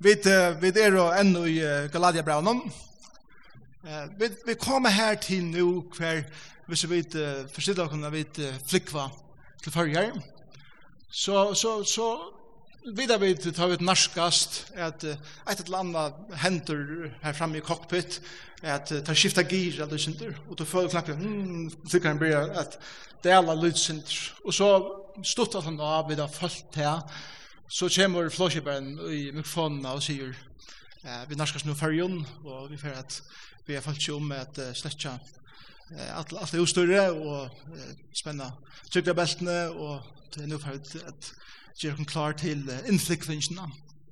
Vi vi er jo ennå i Galatia Braunon. Eh vi vi kommer her til nu kvar hvis vi vet forstilla kunna vi flikva til førjar. Så så så vidar vi til ta ut narskast at et eller annet henter her framme i cockpit at ta skifta gir eller synter og ta føler knapt mm så kan bli at det alla lydsynter og så stort at han av vidar fullt her så kommer flåskjøperen i mikrofonen og sier eh, vi norskast nå fyrjon, og vi får at vi har falt om at uh, sletta eh, alt, alt er ustørre og eh, spenna trygdabeltene og det er nå fer at, at gjør dem klar til uh, innflikvingene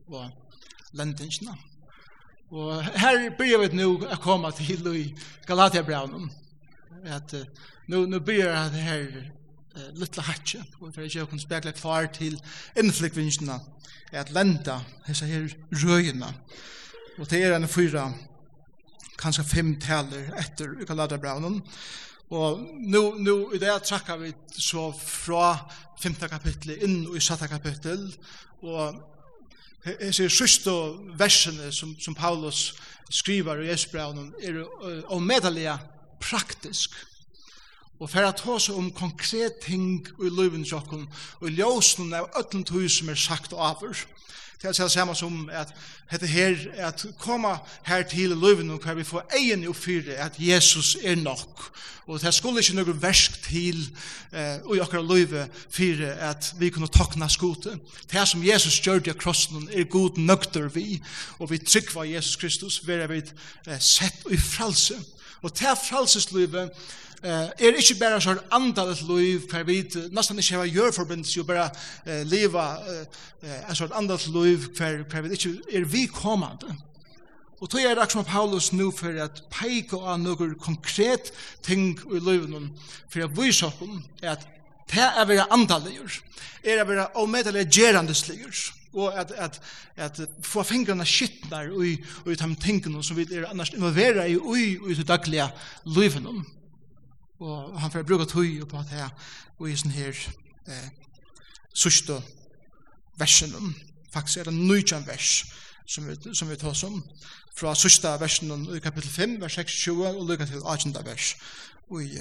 og lendingene. Og her byrjar vi nå å komme til i Galatia-braunen. At uh, nå, nå byrjar det her uh, lilla hatje, og for ikke å kunne spekla til innflykvinsjene, er at lenda hessa her røyene. Og det er en fyra, kanskje fem taler etter Ukalada Braunen. Og nu, nu i det trakka vi så fra femte kapittel inn i sjette kapittel, og hese og versene som, som Paulus skriver i Esbraunen er omedelig praktisk og fer at seg om konkret ting i løven sjokken og ljøsene av øtlen tog som er sagt og avur. Det er det samme som at dette her, at koma her til løven og hva vi får egen og fyre at Jesus er nok. Og det skulle ikke noe versk til eh, og i akkurat løve fyre at vi kunne takna skote. Det som Jesus gjør det krossen er god nøkter vi og vi tryggva Jesus Kristus vera vi eh, sett i fralse. Og det fralsesløyve eh er ikkje berre så andalet liv per vit nesten ikkje hava gjør forbindelse jo berre eh, leva eh, så andalet liv per per vit ikkje er vi komande Og tog er som Paulus nu for at peika av noen konkret ting i livet for at vi sjokken om, at det er vera andaligur, er vera avmedelig gerandesligur, og at, at, at få fingrarna skittnar og i de tingene som vi er annars involvera i og i det dagliga livet og han får bruka tøy på at her og i sånn her eh, sørste versen faktisk er det nøytjan vers som vi, som vi tar som fra sørste versen i kapittel 5 vers 26 og lykka til 18 vers. Og i,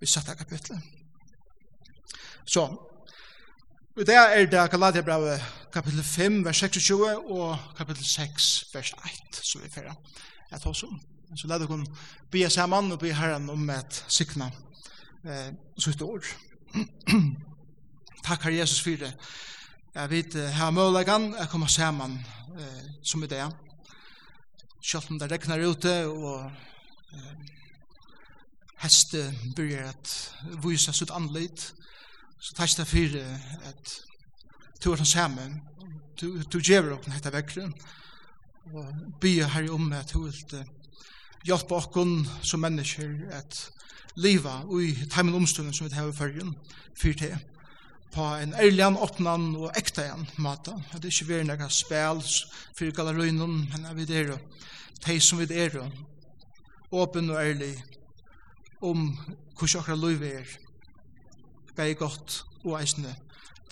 i satte kapittel så Og det er det Galatia kapittel 5 vers 26 og kapittel 6 vers 1 som vi får Jeg tar som Så lad dere be sammen og be Herren om et sikna eh, sitt år. Takk, Herre Jesus, for det. Jeg vet, her mølegan, jeg kommer sammen eh, som i det. Selv om det regner ute, og eh, heste begynner at vise sitt anleit, så takk det for at du er sammen, du, du gjør åpne dette vekkeren, og be Herre om at du vil hjelpe oss som mennesker at liva i timen omstående som vi har i fyrjen, fyr til, på en ærlian, åpnan og ekta igjen mata. At det ikke er noen spil for galerøynen, men at vi er de som vi er, åpen og ærlig om hvordan akkurat liv er, bare godt og eisende,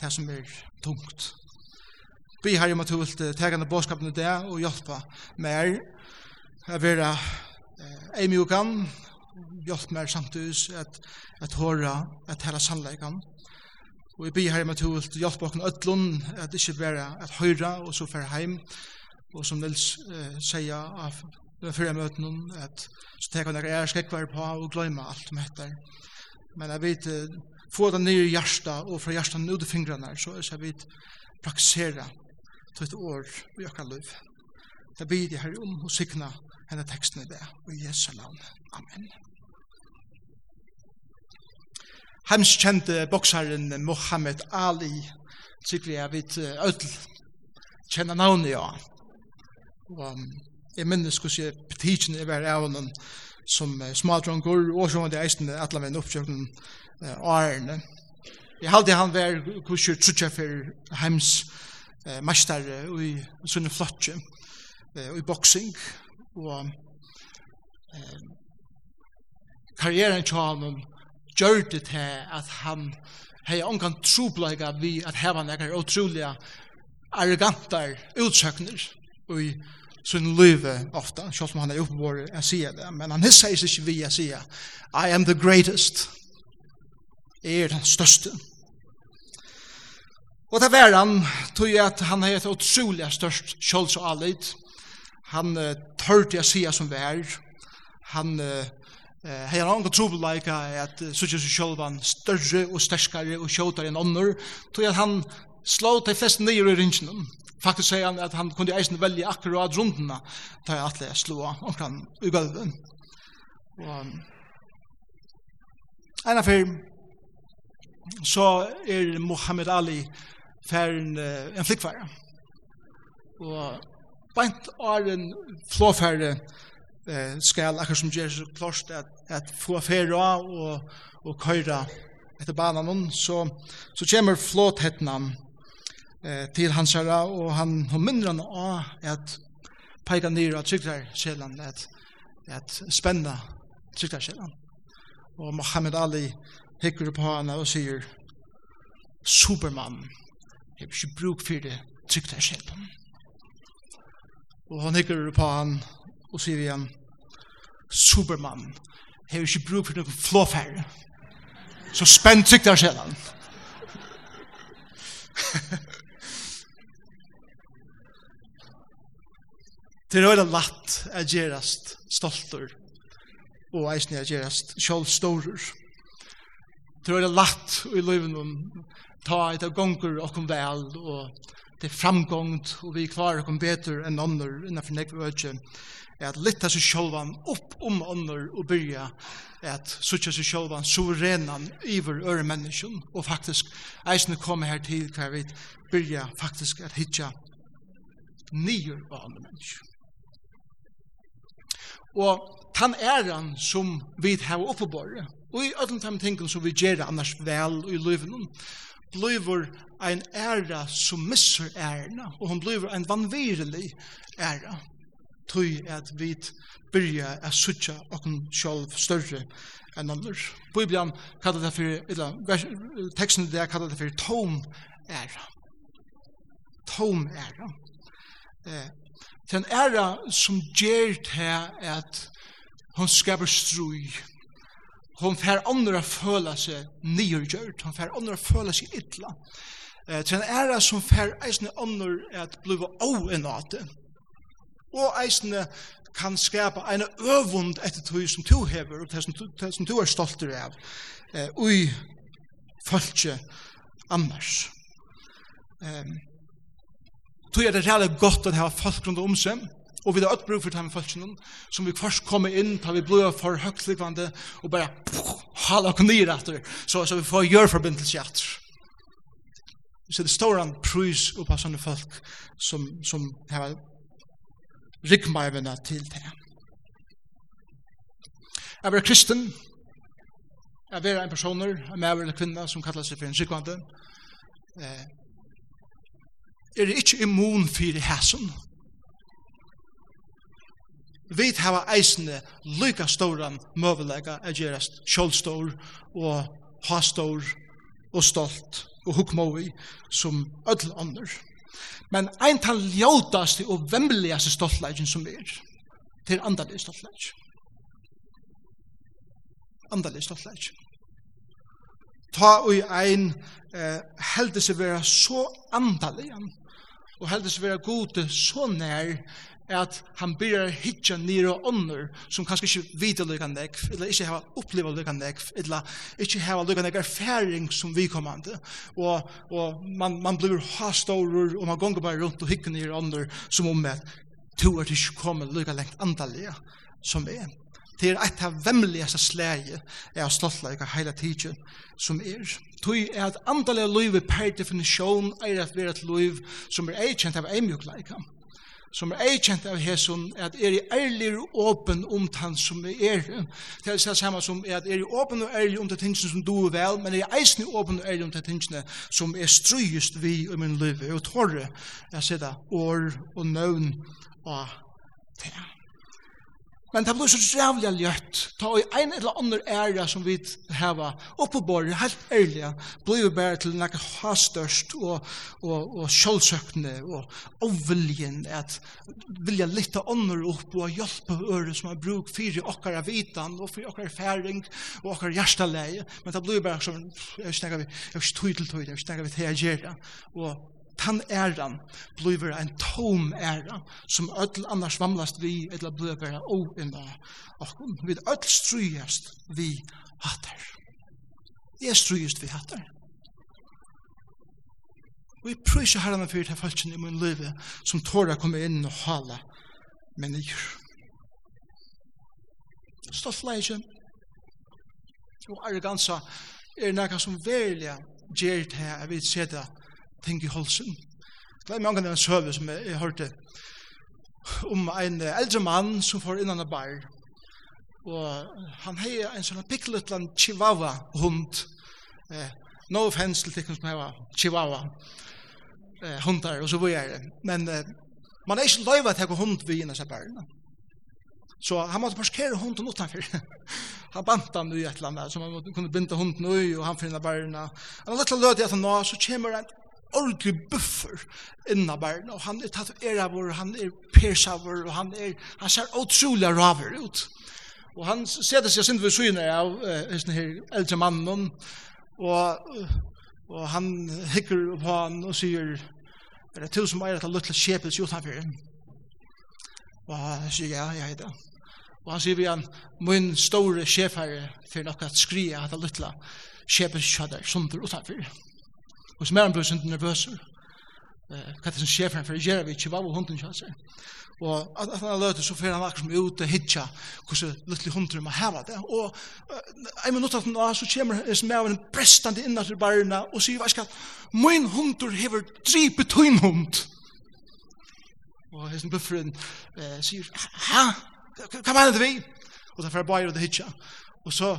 det som er tungt. Vi har jo måttet du vil tegane det og hjelpe mer, Jeg vil eh Amy kan hjälp mig samtidigt att att höra att hela sannolikan. Och vi ber här med att hjälpa oss öllun att det ska vara att höra och så för hem och som Nils eh, säger av den förra möten att så tar några är skräckvar på och glömma allt om heter. Men jag vet få den ner i hjärta och från hjärtan ut i fingrarna så så vet praktisera till ett år i ökar liv. Jag ber dig här om och signa henne teksten i det, og i Jesu navn. Amen. Hems kjente boksaren Mohammed Ali, sikkert jeg vet ødel, kjenne navnet, ja. Og jeg minnes hvordan jeg petitjen i hver av henne, som smadronger, og som var eisende eisen alle mine oppkjøkken årene. Jeg halte han var hvordan trutja for heims mestere i sunne flotje, i boksing, og eh, karrieren til han gjør det til at han hei ongan trobleika vi at heva nekar utroliga arrogantar utsøkner i sin liv ofta, selv om han er oppevåret å si det, men han hisser seg ikke vi å si I am the greatest. Jeg er den største. Og det var han, tog jeg at han er et utrolig størst kjølsålid, Han uh, tørte jeg sige som vær. Han uh, hei han anka trobeleika at uh, sutja seg sjálvan større og sterskare og sjåtare enn ånder, tog at han slå til flest nyer i rinsen. Faktisk sier han at han kunne eisen velge akkurat rundene da jeg atle slå omkran i gulvet. Og en av så er Muhammad Ali færen uh, en flikkfære. Og bænt åren flåfære eh, skal, akkur som gjør så klart at, at få affæra og, og køyra etter banan, så, så kommer flåthettene eh, til hans herre, og han, han minner han av at peika nir av tryglarselen, at, at spenna tryglarselen. Og Mohammed Ali hikker på henne og sier, Superman, jeg har ikke bruk for det tryglarselen. Og han hikker på han og sier igjen, Superman, har ikke bruk for noen flåfærre. Så spent trykk der skjedd han. Det er veldig latt å gjerast stolter og eisen å gjerast sjálf storer. Det er veldig latt i livet om ta et av gonger og kom vel og til framgångt, og vi klarer kom betur enn ånder innenfor nekve er at lytta seg sjálvan opp om ånder og byrja at sutja seg sjálvan suverenan iver øre menneskjon, og faktisk eisne komme her til hver vi byrja faktisk at hitja nyer av andre menneskjon. Og tan æran som vi har oppebåret, og i ødelen tam tingum som vi gjer annars vel og i livet blivur ein æra som missur ærna, og hon blivur ein vanvirlig æra, tøy at vi byrja a sutja okkur sjálf større enn annars. Bibelen kallar det for, eller teksten der kallar det for tom æra. Tom æra. Eh, den æra som gjer til at hon skaper strui, hon fer andra føla seg nygjørt, hon fer andra føla seg ytla. Eh, til en æra som fær eisne andra at bliva oenate, og eisne kan skapa en øvund etter tog som to hever, og det som to er stolter av, eh, ui følge annars. Eh, tog er det reale godt at ha folk rundt om seg, Og vi har er bruk for dem folkene, som vi først kommer inn, tar vi blod for høytlikvande, og bare puh, hala og nir etter, så, så vi får gjøre forbindelse etter. Så det står en prøys opp av sånne folk som, som har rikmarvene til det. Jeg var kristen, jeg var en personer, en maver eller kvinne som kallar seg for en sikvande. Eh, er det ikke immun for hæsen? vi hava eisne lyka stóran møvelega er gerast sjálvstór og hastór og stolt og hukmovi som öll ånder. Men ein tal ljótaste og vemmeligaste stoltlegin som er, til andalig stoltlegin. Andalig stoltlegin. Ta og ein eh, heldig seg vera så andaligan og heldig seg vera gode så nær at han byrjar hitja nira ånder som kanskje ikke vite lykka nekv, eller ikke hava oppleva lykka nekv, eller ikke hava lykka nekv erfaring som vi kommande. Og, og man, man blir hastaurur, og man gonger bare rundt og hikker nere og ånder som om at to er ikke kommet lykka lengt andalega som er. Det er et av vemmeligaste slæge er av stoltleika heila tidsen som er. Tui er at andalega liv per definisjon er at vera et liv som er eikjent av eimjukleika. Er som er eikjent av hesson, at er i ærlig og åpen om tann som er er. Det er det samme som er at er i åpen og ærlig om det tingene som du er vel, men er i eisen i åpen og ærlig om det tingene som er strøyest vi i min liv, og tåre, jeg sier det, år og nøvn og det. Men det blir så jævlig ljøtt. Ta i en eller annen ære som vi har oppe på bordet, helt ærlig, blir vi bare til noe hastørst og, og, og sjølvsøkende og overviljen at vilja litt av ånder opp og hjelpe øre som har bruk for okkara vitan og for okkara færing og okkara hjerteleie. Men det blir bare som, jeg snakker vi, jeg vil til vi, jeg snakker vi til å gjøre. Og tann æran blivur ein tom æra som öll annars vamlast vi ella blivur bara o og okkum við öll strújast vi hattar. Vi er strújast vi hattar. Vi prøysa herran fyrir til falskinn i mun livi som tåra koma inn og hala mennigur. Stoffleisje og arrogansa er nekka som verilega gjerit her at vi ser det ting i holsen. Det er mange av den søve som jeg, jeg hørte om en eldre mann som får innan en bar. Og han har en sånn pikkelutland chihuahua-hund. Eh, no offense til tikkene som har chihuahua eh, hundar og så videre. Men eh, man er ikke løyva til å hund vi innan seg barna. Så han måtte parkere hunden utenfor. han bant han i et eller annet, så man kunne binda hunden ui, og han finner barna. Han har litt løyde at han nå, så kommer en ordentlig buffer innan verden, og han er tatt tatueravur, han er persavur, og han, er, han ser utrolig raver ut. Og han setter seg sin ved syne av eh, her eldre mannen, og, og han hikker på han og sier, er det til som er at han lytter kjepet gjort utenfor fyrir? Og han sier, ja, ja, ja. Og han sier vi han, min store sjefherre for nokka at skria at han lytter kjepet kjødder, utenfor utanfyrir. Og som er han blir sånn nervøs. nervøser. Hva er det som skjer for han? For det gjør vi ikke hva hunden kjører Og at, at han løtet så fer han akkurat som ute hitja hvordan lyttelig hunden må heva det. Og en minutt at han så kommer han som er en brestande innan til barna og sier hva skal min hundur hever dripe tøyn hund. Og hesten bufferen eh, sier hæ? Hva mener du vi? Og derfor er bare det hitja. Og så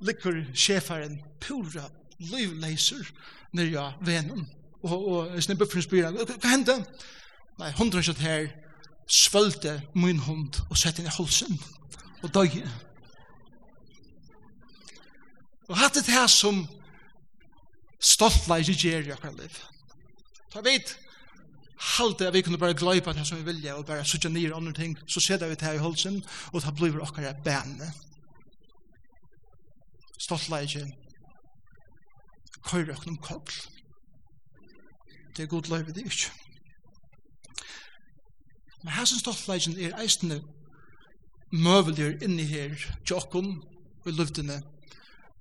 likur sjefaren pura livleiser nere av venen. Og, og jeg snipper for en spyrer, hva hendte? Nei, hundra kjøtt her, svølte min hund og sette inn i halsen og døg. Og hatt det her som stoltleis i gjer i akkurat liv. jeg vet, halte at vi kunne bare gløypa det som vi vilja og bare sutja nir andre ting, så sedda vi det her i halsen og det blir okkar bæne. Stoltleis i køyre åkken om koll. Det er god løyve det ikke. Men her som stoltleggen er eisende møveligere inni her tjokken og luftene.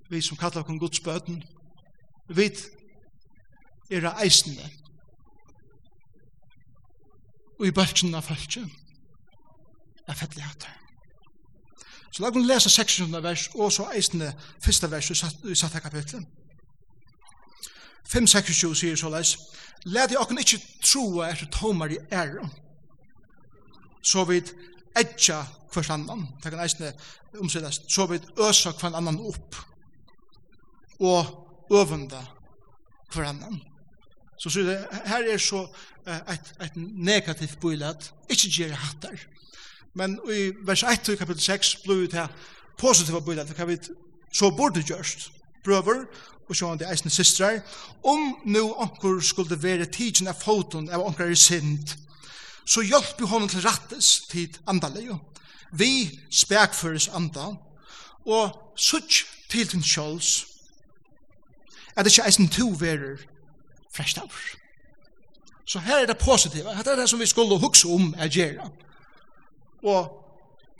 Vi som kallar åkken godsbøten, vi er eisende og i bølgen av følge er fettligheter. Så la oss lese 600 vers og så eisende første vers i satte kapitlet. 5-26 sier så leis, Læt jeg okken ikke troa etter tomar i ære, så vidt etja hver annan, det kan eisne omsides, så vidt øsa hver annan opp, og øvenda hver annan. Så sier det, her er så et, et negativt bøylet, ikke gjer hattar, men i vers 1 i kapitel 6 blir det positiva bøylet, det kan vi så borde gjørst, brøver, og sjående eisne systrar, om nu onkur skulle være tidsen av foton av onkur er sind, så hjelp vi honom til rattes tid andaleio. Vi spekføres anda, og sutt til din sjåls, at ikke eisne to verer frest av. Så her er det positiva, her er det som vi skulle hukse om er gjerra. Og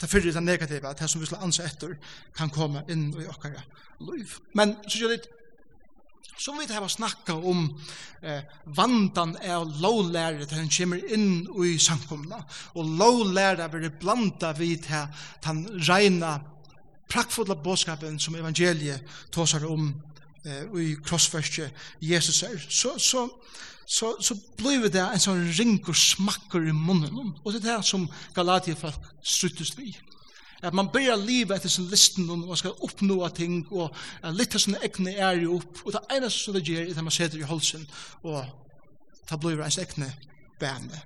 det fyrir det negativa, det som vi skulle ansa etter, kan komme inn i okkara liv. Men så gjør det, så vi har snakka om eh, vandan av lovlærer til han kommer inn i samkomna, og lovlærer blir blanda vid til han regna prakkfulla bådskapen som evangeliet tåsar om eh, i krossverset Jesus er, så, så så, så blir det en sånn ring og smakker i munnen. Og det er det som Galatia folk struttes vi. At man börjar livet etter sin listen og man skal oppnå ting og uh, litt av sine egne er jo opp. Og det eneste som det gjør er at man setter i holsen og det blir ens egne bæne.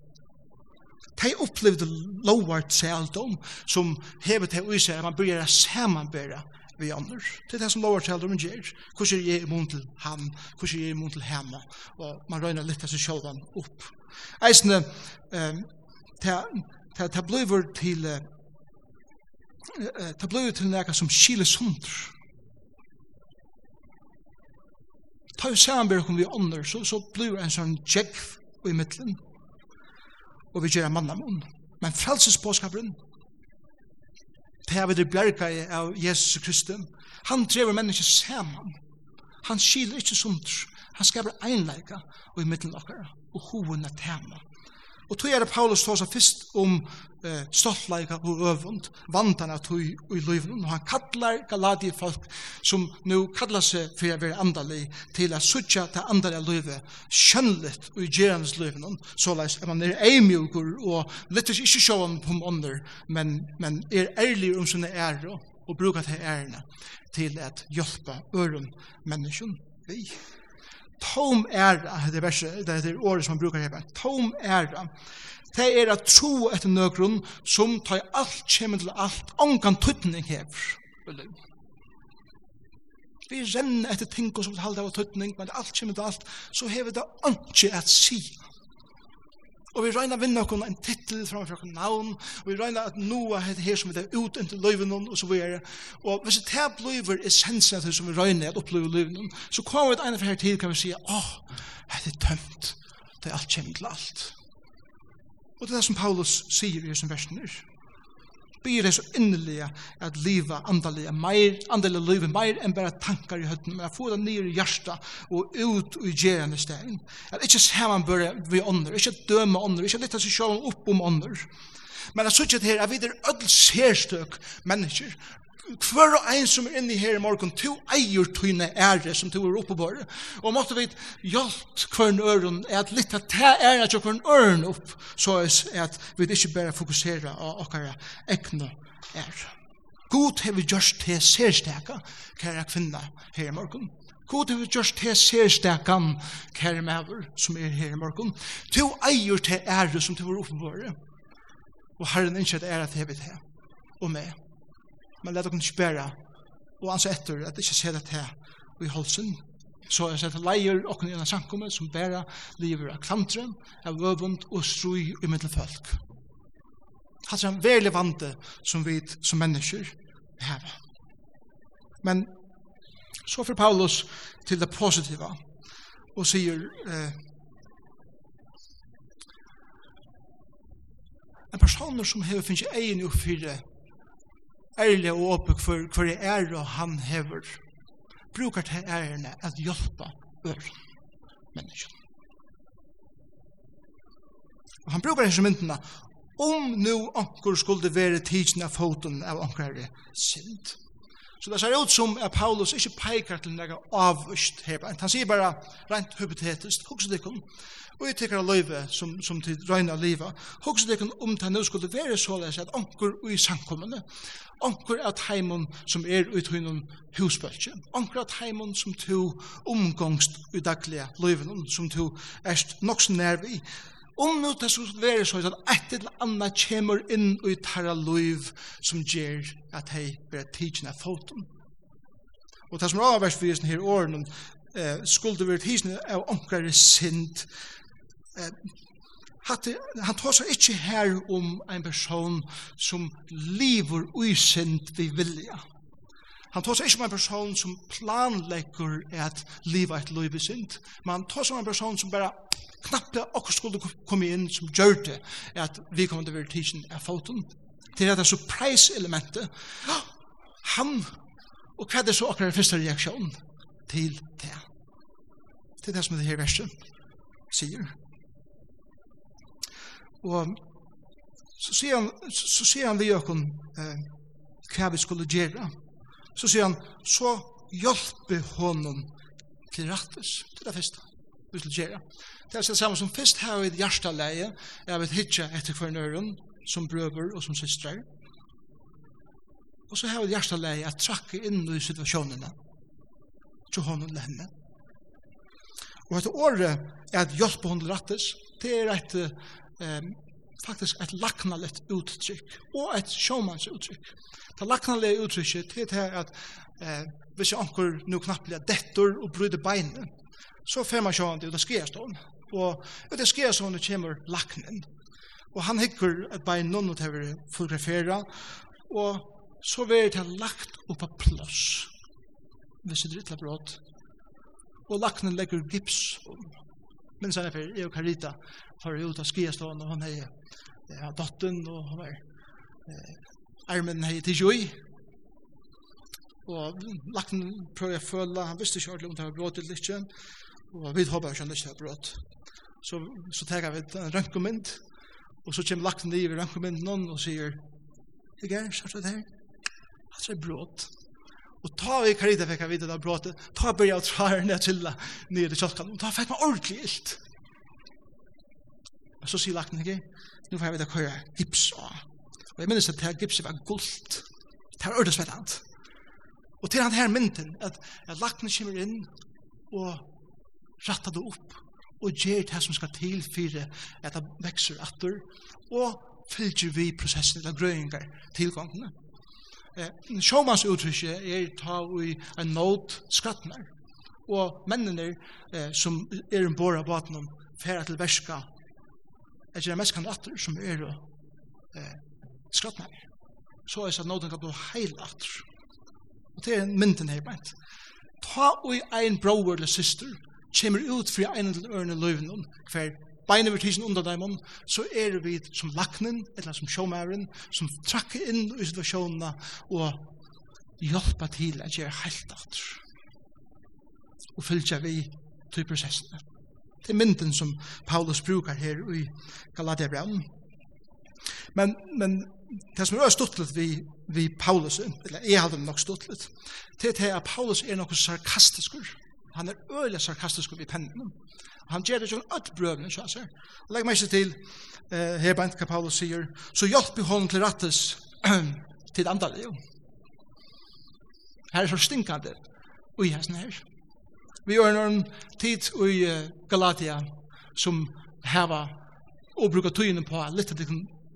De opplevde lovart sældom som hevet til å at man begynner å samanbæra vi andre. Det er det som lover til dem gjør. Hvordan er jeg imot til han? Hvordan er jeg imot til henne? Og man røyner litt av seg selv opp. Eisene, det blir til det blir til noe som skile sunder. Ta jo samarbeid om vi ånder, så, så blir en sånn tjekk i middelen. Og vi gjør en mann av munn. Men frelsesbåskaperen, Det vi det bjerga av Jesus Kristus. Han drever mennesker saman. Han skiler ikke sundt. Han skaper einleika og i middelen okkara og hoven at tema. Og tog er det Paulus tåsa fyrst om eh, stoltleika og øvund, vantan av tog i løyven, og han kallar galadi folk som nu kallar seg for å være andalig til at sutja til andalig løyve, kjønnligt og i gjerans løyven, så leis at man er eimjugur og litt ikke sjåan på måneder, men, men er ærlig om sine ære og brukar til ærene til at hjelpa øren menneskjen vi tom æra, det er verset, det er året som man brukar her, tom æra, det er at tro etter nøkron som tar alt kjem til alt, ongan tuttning hever. Vi renner etter ting som halde av tuttning, men alt kjem til alt, så hever det ikke at sida. Og vi regner vinna okkur en titel framfor okkur navn, og vi regner at noa heter her som er ut inntil løyven og så videre. Og hvis det her bløyver essensen av det som vi regner at oppleve løyven, så kommer vi et ene for her tid, kan vi si, åh, det er tømt, det er alt kjent til alt. Og det er det som Paulus sier i sin versen her byr det så innelige at livet andalige mer, andalige livet mer enn bare tankar i høtten, men at få det nye i hjertet og ut i gjerne stegen. At ikke se man bør vi ånder, ikke døme ånder, ikke litt av seg selv opp om ånder. Men at sånn her, at vi er ødel serstøk mennesker, hver og ein som er inne her i morgen, to eier tøyne ære som to er oppe på det. Og måtte vi hjelpe hver en øren, er at litt av det ære til hver en øren opp, så er at vi ikke bare fokuserer på okkara ekne ære. God har vi gjort til særsteka, kære kvinna her i morgen. God har vi gjort til særstekan, kære maver, som er her i morgen. To eier til ære som to er oppe på det. Og herren ikke er at til, vet det, og med men let dere ikke bære, og ansa etter at ikke se det her i holsen, så er det leier og en samkomme som bæra lever av klantren av øvund og strui i middelfolk. Hatt er en veldig vante som vi som mennesker heva. Men så får Paulus til det positiva og sier eh, en person som hever finnes egen oppfyrre ærlig og åpen for hva det er og han hever. Brukar til ærene at hjelpe øren menneskene. Og han brukar disse myndene om nu anker skulle være tidsen av foten av anker er synd. Så det ser ut som at Paulus ikke peikar til nega avvist her. Han sier bare rent hypotetisk, hugsa dikken, og jeg tekker av løyve som, som til røyna liva, det dikken om det nå skulle være såleis at anker i samkommende, anker at heimon som er ut hunn husbølge, anker at heimon som to omgångst i daglige løyven, som to erst noksen nærvi, Om nu det skulle være så at et eller annet kommer inn i tarra liv som gjør at hei blir tidsen av foten. Og det som er avversfyrisen her årene eh, skulle være tidsen av omkare sint. Eh, han tar seg ikke her om en person som lever usint ved vilja. Ja Han tås ikke om en person som planlegger at livet et liv i synd, men han tås om en person som bare knappe akkur skulle komme inn som gjør det, at vi kommer til å være tidsen av foten. Til dette surprise-elementet. Han, og hva er det så akkurat første reaksjon til det? Til det som det her verset sier. Og så sier han, så sier han vi økken eh, hva vi skulle gjøre, Så sier han, så hjelpe honom til rattes. Det det første vi skal gjøre. Det er det samme som først her i hjertaleie, er vi hitje etter hver nøren, som brøver og som systrar. Og så har vi hjertaleie, at trakke inn i situasjonene til honom til henne. Og etter året er at hjelpe honom til rattes, det er et faktisk et laknalet uttrykk, og et sjåmans uttrykk. Det laknalet uttrykket til at eh, hvis jeg anker nu blir dettor og bryter beinet, så får man sjåan ut det skjestånd, og ut av skjestånd kommer laknen. Og han hikker et bein noen til å fotografere, og så blir det lagt opp av plåss, hvis det er litt brått, og laknen legger gips om. Men så er det jeg og Carita for ut av skiestående, hun er ja, dotten, og hun er eh, armen er til joi. Og lakten prøver jeg å føle, han visste ikke ordentlig om det var brått eller ikke, og vi håper ikke han ikke har brått. Så, så tar vi en rønkomynd, og så kommer lakten i rønkomynden og sier, «Jeg er, sagt det her, han er brått.» Og ta vi karita fikk jeg vite det bråte, ta bør jeg tra her ned til nede i kjøkken, og ta fikk meg ordentlig ilt. Og så sier lakten ikke, nu får jeg vite hva jeg gips av. Og jeg minnes at det her gipset var guldt. Det her ørdes med alt. Og til han her mynden, at, at lakten kommer inn og rattar det opp, og gjør det som skal til for at det vekser atter, og fylger vi prosessen av grøyngar tilgångene. Eh, Sjåmans uttrykket er ta i en nåd skrattnar. Og mennene eh, som er en båra baten om færa til verska er det mest kandidater som er eh, skrattnar. Så er det at nåden kan bli heil atter. Og det er mynden her beint. Ta i ein bror eller syster kommer ut fri ein eller ørne løyven hver beina vi tisen under dem, så er vi som laknen, eller som sjåmæren, som trakker inn i situasjonene og hjelpa til at gjøre helt atter. og fylgja vi til prosessene. Det er mynden som Paulus brukar her i Galatia Brown. Men, men det som er stuttlet vi, vi Paulus, eller jeg hadde nok stuttlet, det er at Paulus er noe sarkastisk, Han er øyelig sarkastisk i pennen. Han gjør det sånn ødt brøvene, så han. Legg meg ikke til, eh, her bænt hva Paulus sier, så hjelp i hånden til rattes til andalje. Her er så stinkande ui hesten her. Vi gjør noen tid ui Galatia som heva og bruker tøyene på litt av det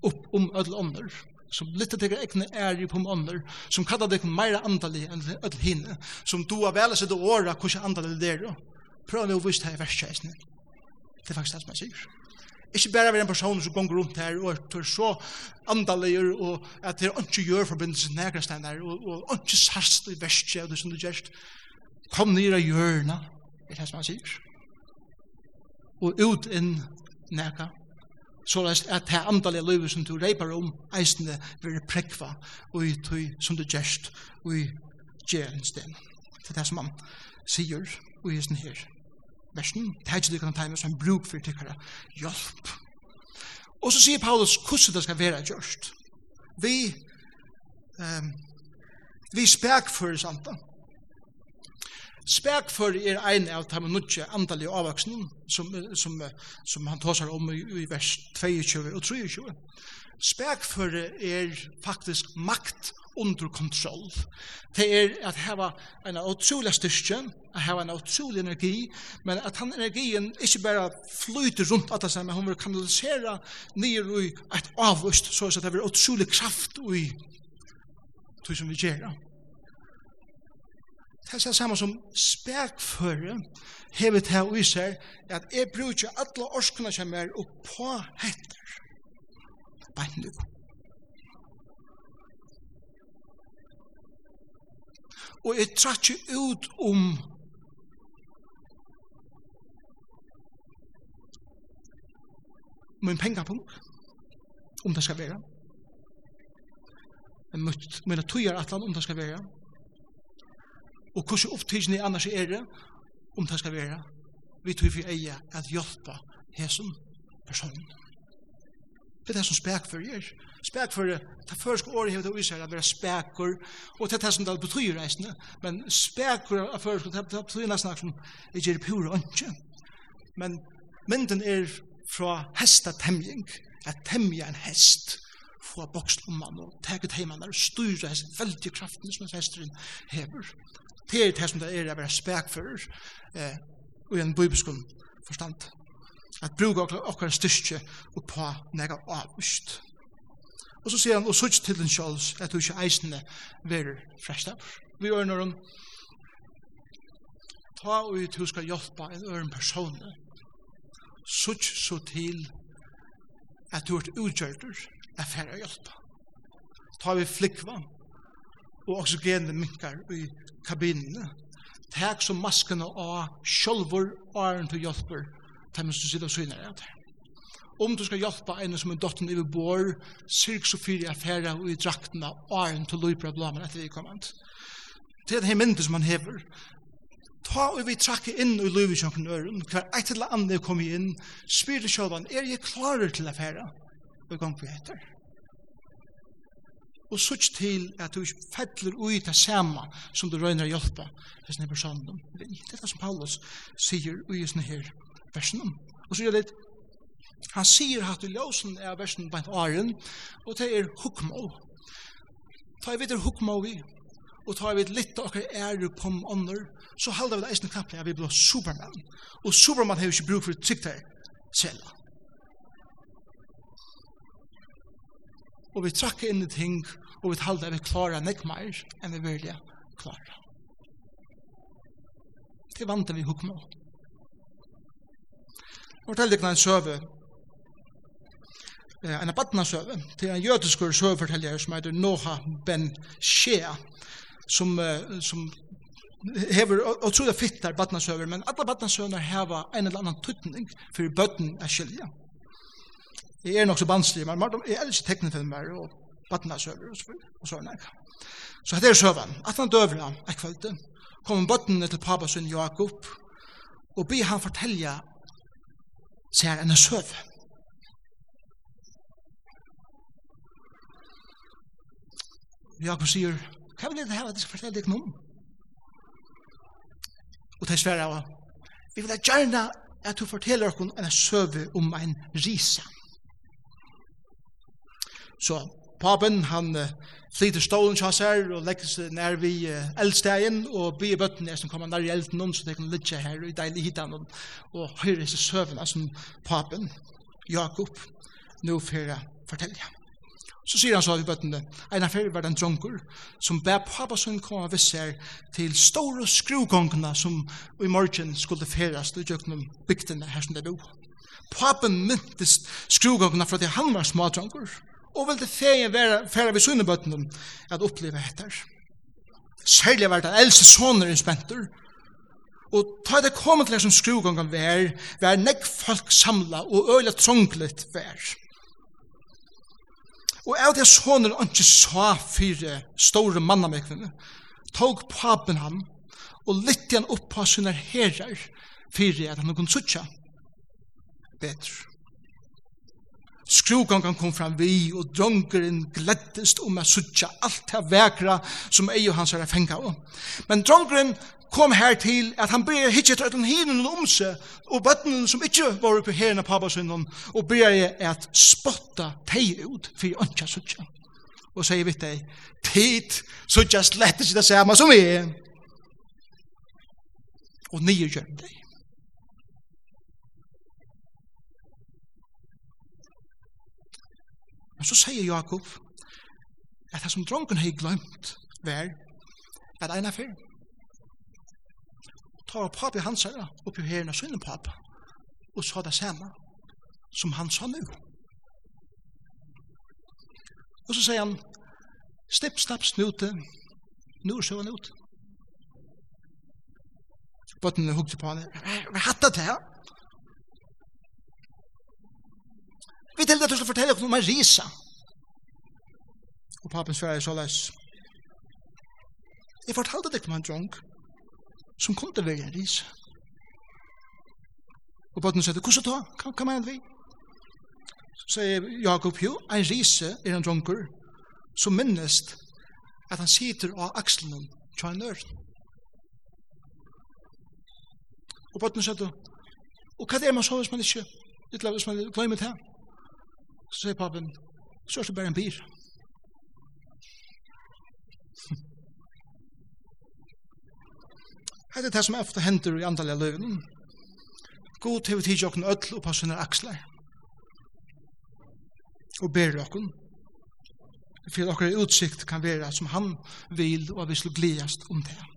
opp om ødel ånder som lytter til egne ære på måneder, som kallar deg meira andalig enn öll hinne, som du har vel sett det året hvordan andalig det er. Prøv nå å vise det her verskjeisene. Det er faktisk det som jeg sier. Ikke bare være en person som går rundt her og er så andalig og at det er ikke gjør forbindelsen nægra steiner og, og ikke sarst i verskje og det som du gjør. Kom ned nira hjørna, det er det som jeg sier. Og ut inn nægra så lest at det andalige livet som du reipar om eisende vil prekva og i tøy som du gjerst og i gjerens den. Det er det som han sier og i sin her versen. Det er ikke du kan ta med som bruk for tykkere hjelp. Og så sier Paulus hvordan det skal være gjørst. Vi um, vi spek for sant, samtidig Spekfør er ein av de nødje andalige avvaksnen som, som, som han tåsar om i, i vers 22 og 23. Spekfør er faktisk makt under kontroll. Det er at hava en utrolig styrke, at hava en utrolig energi, men at han energien ikke bare flyter rundt at det men hun vil kanalisere nyer i et avvust, så at det blir utrolig kraft i det som vi gjør. Det er samme som spekføre hever til å vise at jeg bruker alle orskene som er oppå hetter. Bare nu. Og jeg trakker ut om min pengapunkt om det skal være. Men mine tøyer atlan om det skal være og hvordan opptidsen er annars er det, om det skal være, vi tror vi eier at hjelpe hesen personen. Det er det som spekfører gjør. Spekfører, det første året hevet av Israel, det er spekkur, og det er det som det betyr reisende, men spekkur av første, det betyr nesten som det gjør pure ønske. Men mynden er fra hestatemjing, at temja en hest, få bokst om man og teket heimann og styrer hest, veldig kraften som hesteren hever. Det er det som det er å være spekfører eh, og en bibelsk forstand. At bruka okkar styrke og på nega avvist. Og så sier han, og sutt til den sjåls, at du ikke eisende verer frestav. Vi ørner om, ta og ut du skal hjelpa en øren person, sutt så til at du er utgjørter, er færre hjelpa. Ta vi flikva, og oxygenet minkar i kabinene. Tæk som maskene av sjolvor æren til hjelper til mens du sitter og syner av det. Om du skal hjelpe en som er dotten i bor, sirk så fyri affæra og i draktene åren til løyper av blamen etter vi kommand. Det er det her mynden som han hever. Ta og vi trakke inn i løyver som kan øren, hver eit eller andre kommer inn, spyr det sjølvan, er jeg klarer til affæra? Og i gang på etter og sutt til at du fettler ui det samme som du røyner hjelpa hos denne personen. Det er det som Paulus sier ui hos denne her versen. Og så gjør det Han sier at du ljósen er versen på en åren, og det er hukmå. Ta i videre er hukmå vi, og ta i videre litt av akkurat ære på ånder, så halda vi det eisen knappen at vi blir Superman. Og Superman har jo ikke bruk for trygt her selv. Og vi trakker inn i ting og vi halda vi klara nek mer enn vi vil klara. Det vant vi hukma. Og fortalte ikke en søve, en abatnasøve, til en jødiskur søveforteller som heter Noha Ben Shea, som, som hever og tror det fittar badnasøver, men alla badnasøvner hever en eller annan tutning for bøtten er skilja. Jeg er nok så vanskelig, men jeg elsker teknefilmer og badna søver, og så videre. Og så, nei. så det er søven. At han døver han, jeg kvalte, kom bøttene til pappa sin Jakob og be han fortelja seg en søv. Jakob sier, hva vil det her at jeg skal fortelle deg noe? Og til svære av, vi vil gjerne at du forteller dere en søv om en risa. Så papen, han uh, flyter stålen til her og legger seg nær vi uh, eldstegen og byer bøttene er som kommer nær i elden noen så de kan lytte her og i deilig hitan og, og høyre seg søvn som papen, Jakob, nå for å fortelle. Så sier han så i bøttene, en affære var den dronker som ber pappa som kom av visser til store skrugongene som i morgen skulle feres til jøkken bygdene her som det bo. Papen myntes skrugongene fra det han var smadronker og vil det feien være færre ved sunnebøttene at oppleve etter. Særlig var det eldste soner i spenter, og ta det kommet til det som skrugongen vær, vær nekk folk samla og øyla trånglet vær. Og av det soner han ikke sa fire store mannamekvene, tog papen han og lytte han opp på sine herrer, fire at han kunne sutja bedre. Skrúgangan kom fram vi, og drongeren gleddist om at suttja alt det vekra som ei og hans er fengt av. Men drongeren kom her til at han ber hitje til den hinen om seg, og bøttenen som ikke var oppe her på pappasunnen, og ber at spotta teg ut for ønska suttja. Og sier vitt deg, tid suttja slett ikke det samme som er, og nye gjør deg. Men så sier Jakob at det som dronken har glemt var at eina fyr tar papi hans her oppi herren av sønnen pap og sa det samme som han sa nu. Og så sier han Snipp, snapp, snute. Nu er sjøen ut. Bøttene hukte på han. Hva hatt det her? Vi til det du skal fortelle om en risa. Og papen svarer så les. Jeg fortalte deg om en drunk som kom til å være en risa. Og bøtten sier, hvordan da? Hva, hva mener vi? Så sier Jakob jo, en risa er en dronker som minnest at han sitter av akselen til en øren. Og bøtten sier, og hva er det man så hvis man ikke, hvis man glemmer det her? Så sier pappen, så er det bare en bir. Hette det som ofte hender i antallet løven. God til vi tidsi okken öll og passunar akslar. Og ber okken. For okker utsikt kan være som han vil og vi slå gledast om det.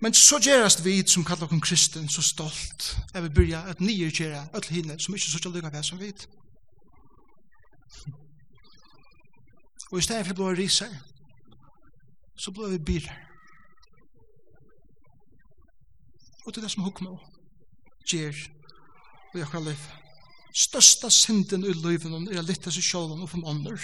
Men så gjerast vi som kallar okkur kristen så stolt er vi byrja at nye gjerra öll hinne som ikke sutja lukka vi som vi. Og i stedet for blå riser så blå vi byr. Og det er det som hukk nå gjer og jeg kallar liv. Størsta synden i livet er å lytte seg sjålen og from ånder.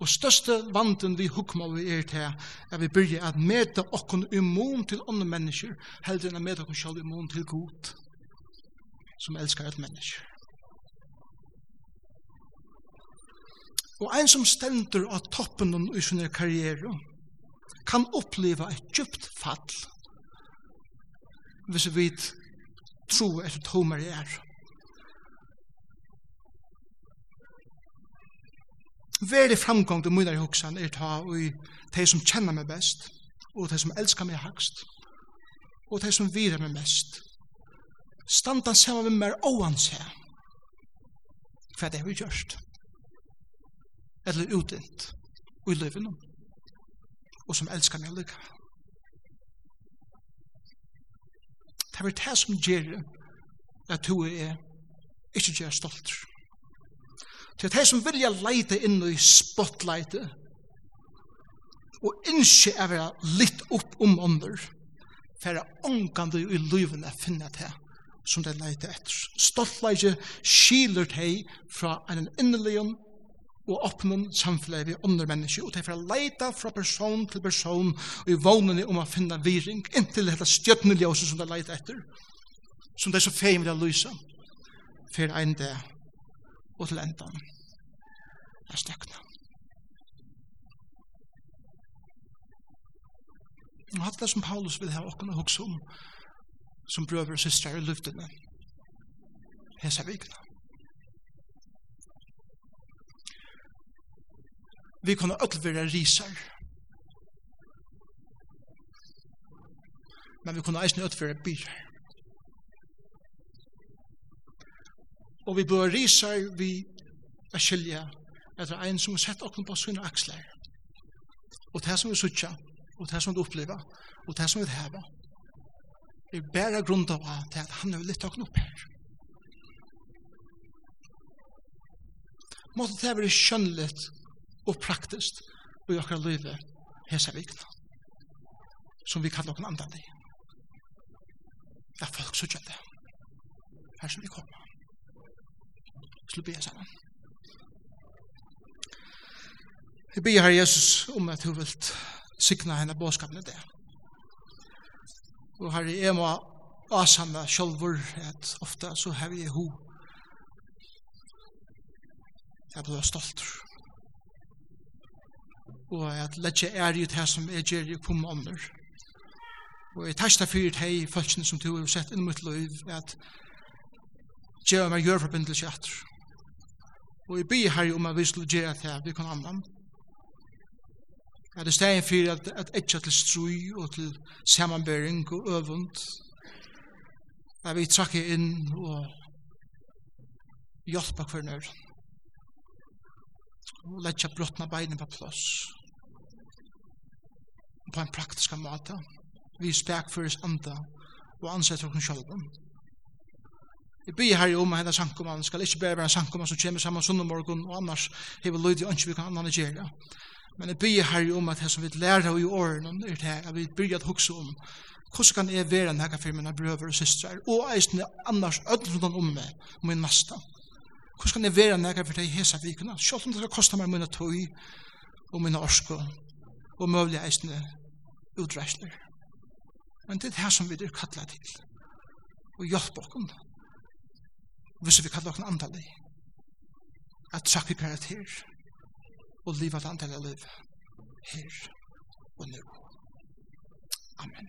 Og største vanden vi hukma vi er til er vi byrja at meta okkon immun til andre mennesker heldur enn at meta okkon sjálf immun til god som elskar et menneske. Og ein som stendur av toppen i sin karriere kan oppleva et djupt fall hvis vi tro etter tomar er. veri framgång til munar i hoksan er ta og de som kjenner meg best, og de som elskar meg hakst, og de som virer meg mest. Standa saman med meg oanse, hva det er vi gjørst, eller utint, og i løyvinom, og som elskar meg lykka. Det er det som gjer at du er ikke gjer stolt til de som vilja leite inn i spotlightet, og innskje er vera litt opp om ånder, for å ångande i livene finne til som de leite etter. Stoltleite skiler de fra en innelig og åpnen samfunnet vi ånder mennesker, og de å leita fra person til person og i vågnene om å finne viring, inntil dette stjøttene som de leita etter, som de så feim vil lyse, for en dag og til endan er støkna. Og hatt det som Paulus vil ha åkken å om som brøver og systrar i luftene hesa vikna. Vi kunne öll vera risar men vi kunne eisne öll vera byrar Og vi bør risa vi a skilja etter ein som har sett okkur på sunne akslar Og det som vi sutja, og det som vi oppleva, og det som vi heva, er bæra grunn av at han er litt okkur opp her. måtte det være skjønnligt og praktisk og i okkar livet hese vikna som vi kallar okkur andan i. Det er folk sutja det her som vi kommer skulle be sammen. Jeg ber, her Jesus, om at du vil sikna henne båskapen i det. Og her er må asamme sjolvor, at ofta så har jeg ho. Jeg blir stolt. Og at letje er jo det som er gjør i kom ånder. Og jeg testa fyrir hei, følelsen som du har sett inn mot liv, at gjør meg gjør forbindelse atter. Og jeg byr her om at vi skulle gjøre det her, vi kan annan. At det steg for at, at etja til strui og til samanbering og øvund. At vi trakker inn og hjelpa hver nør. Og letja brottna beina på plass. På en praktisk måte. Vi spek for oss andre og ansetter oss sjølven. Jeg byr her om hennes sankumann, skal ikke bare være en sankumann som kommer sammen sunn morgen, og annars hever i ønske vi kan annan gjøre. Men jeg byr her om at det som vi lærer i åren, er det at vi byr at hukse om, hvordan kan jeg være denne for mine brøver og systrar, og eisen annars ødelen om meg, min nasta. Hvordan kan jeg være denne for det i hesa vikene, selv om det skal koste meg mine tøy, og mine orsko, og mulig eisen utreisler. Men det er det som vi er kattlet til, og hjelp oss hvis vi kallar okken andalig, at trakk karakter, og liv at andalig liv, her og nu. Amen.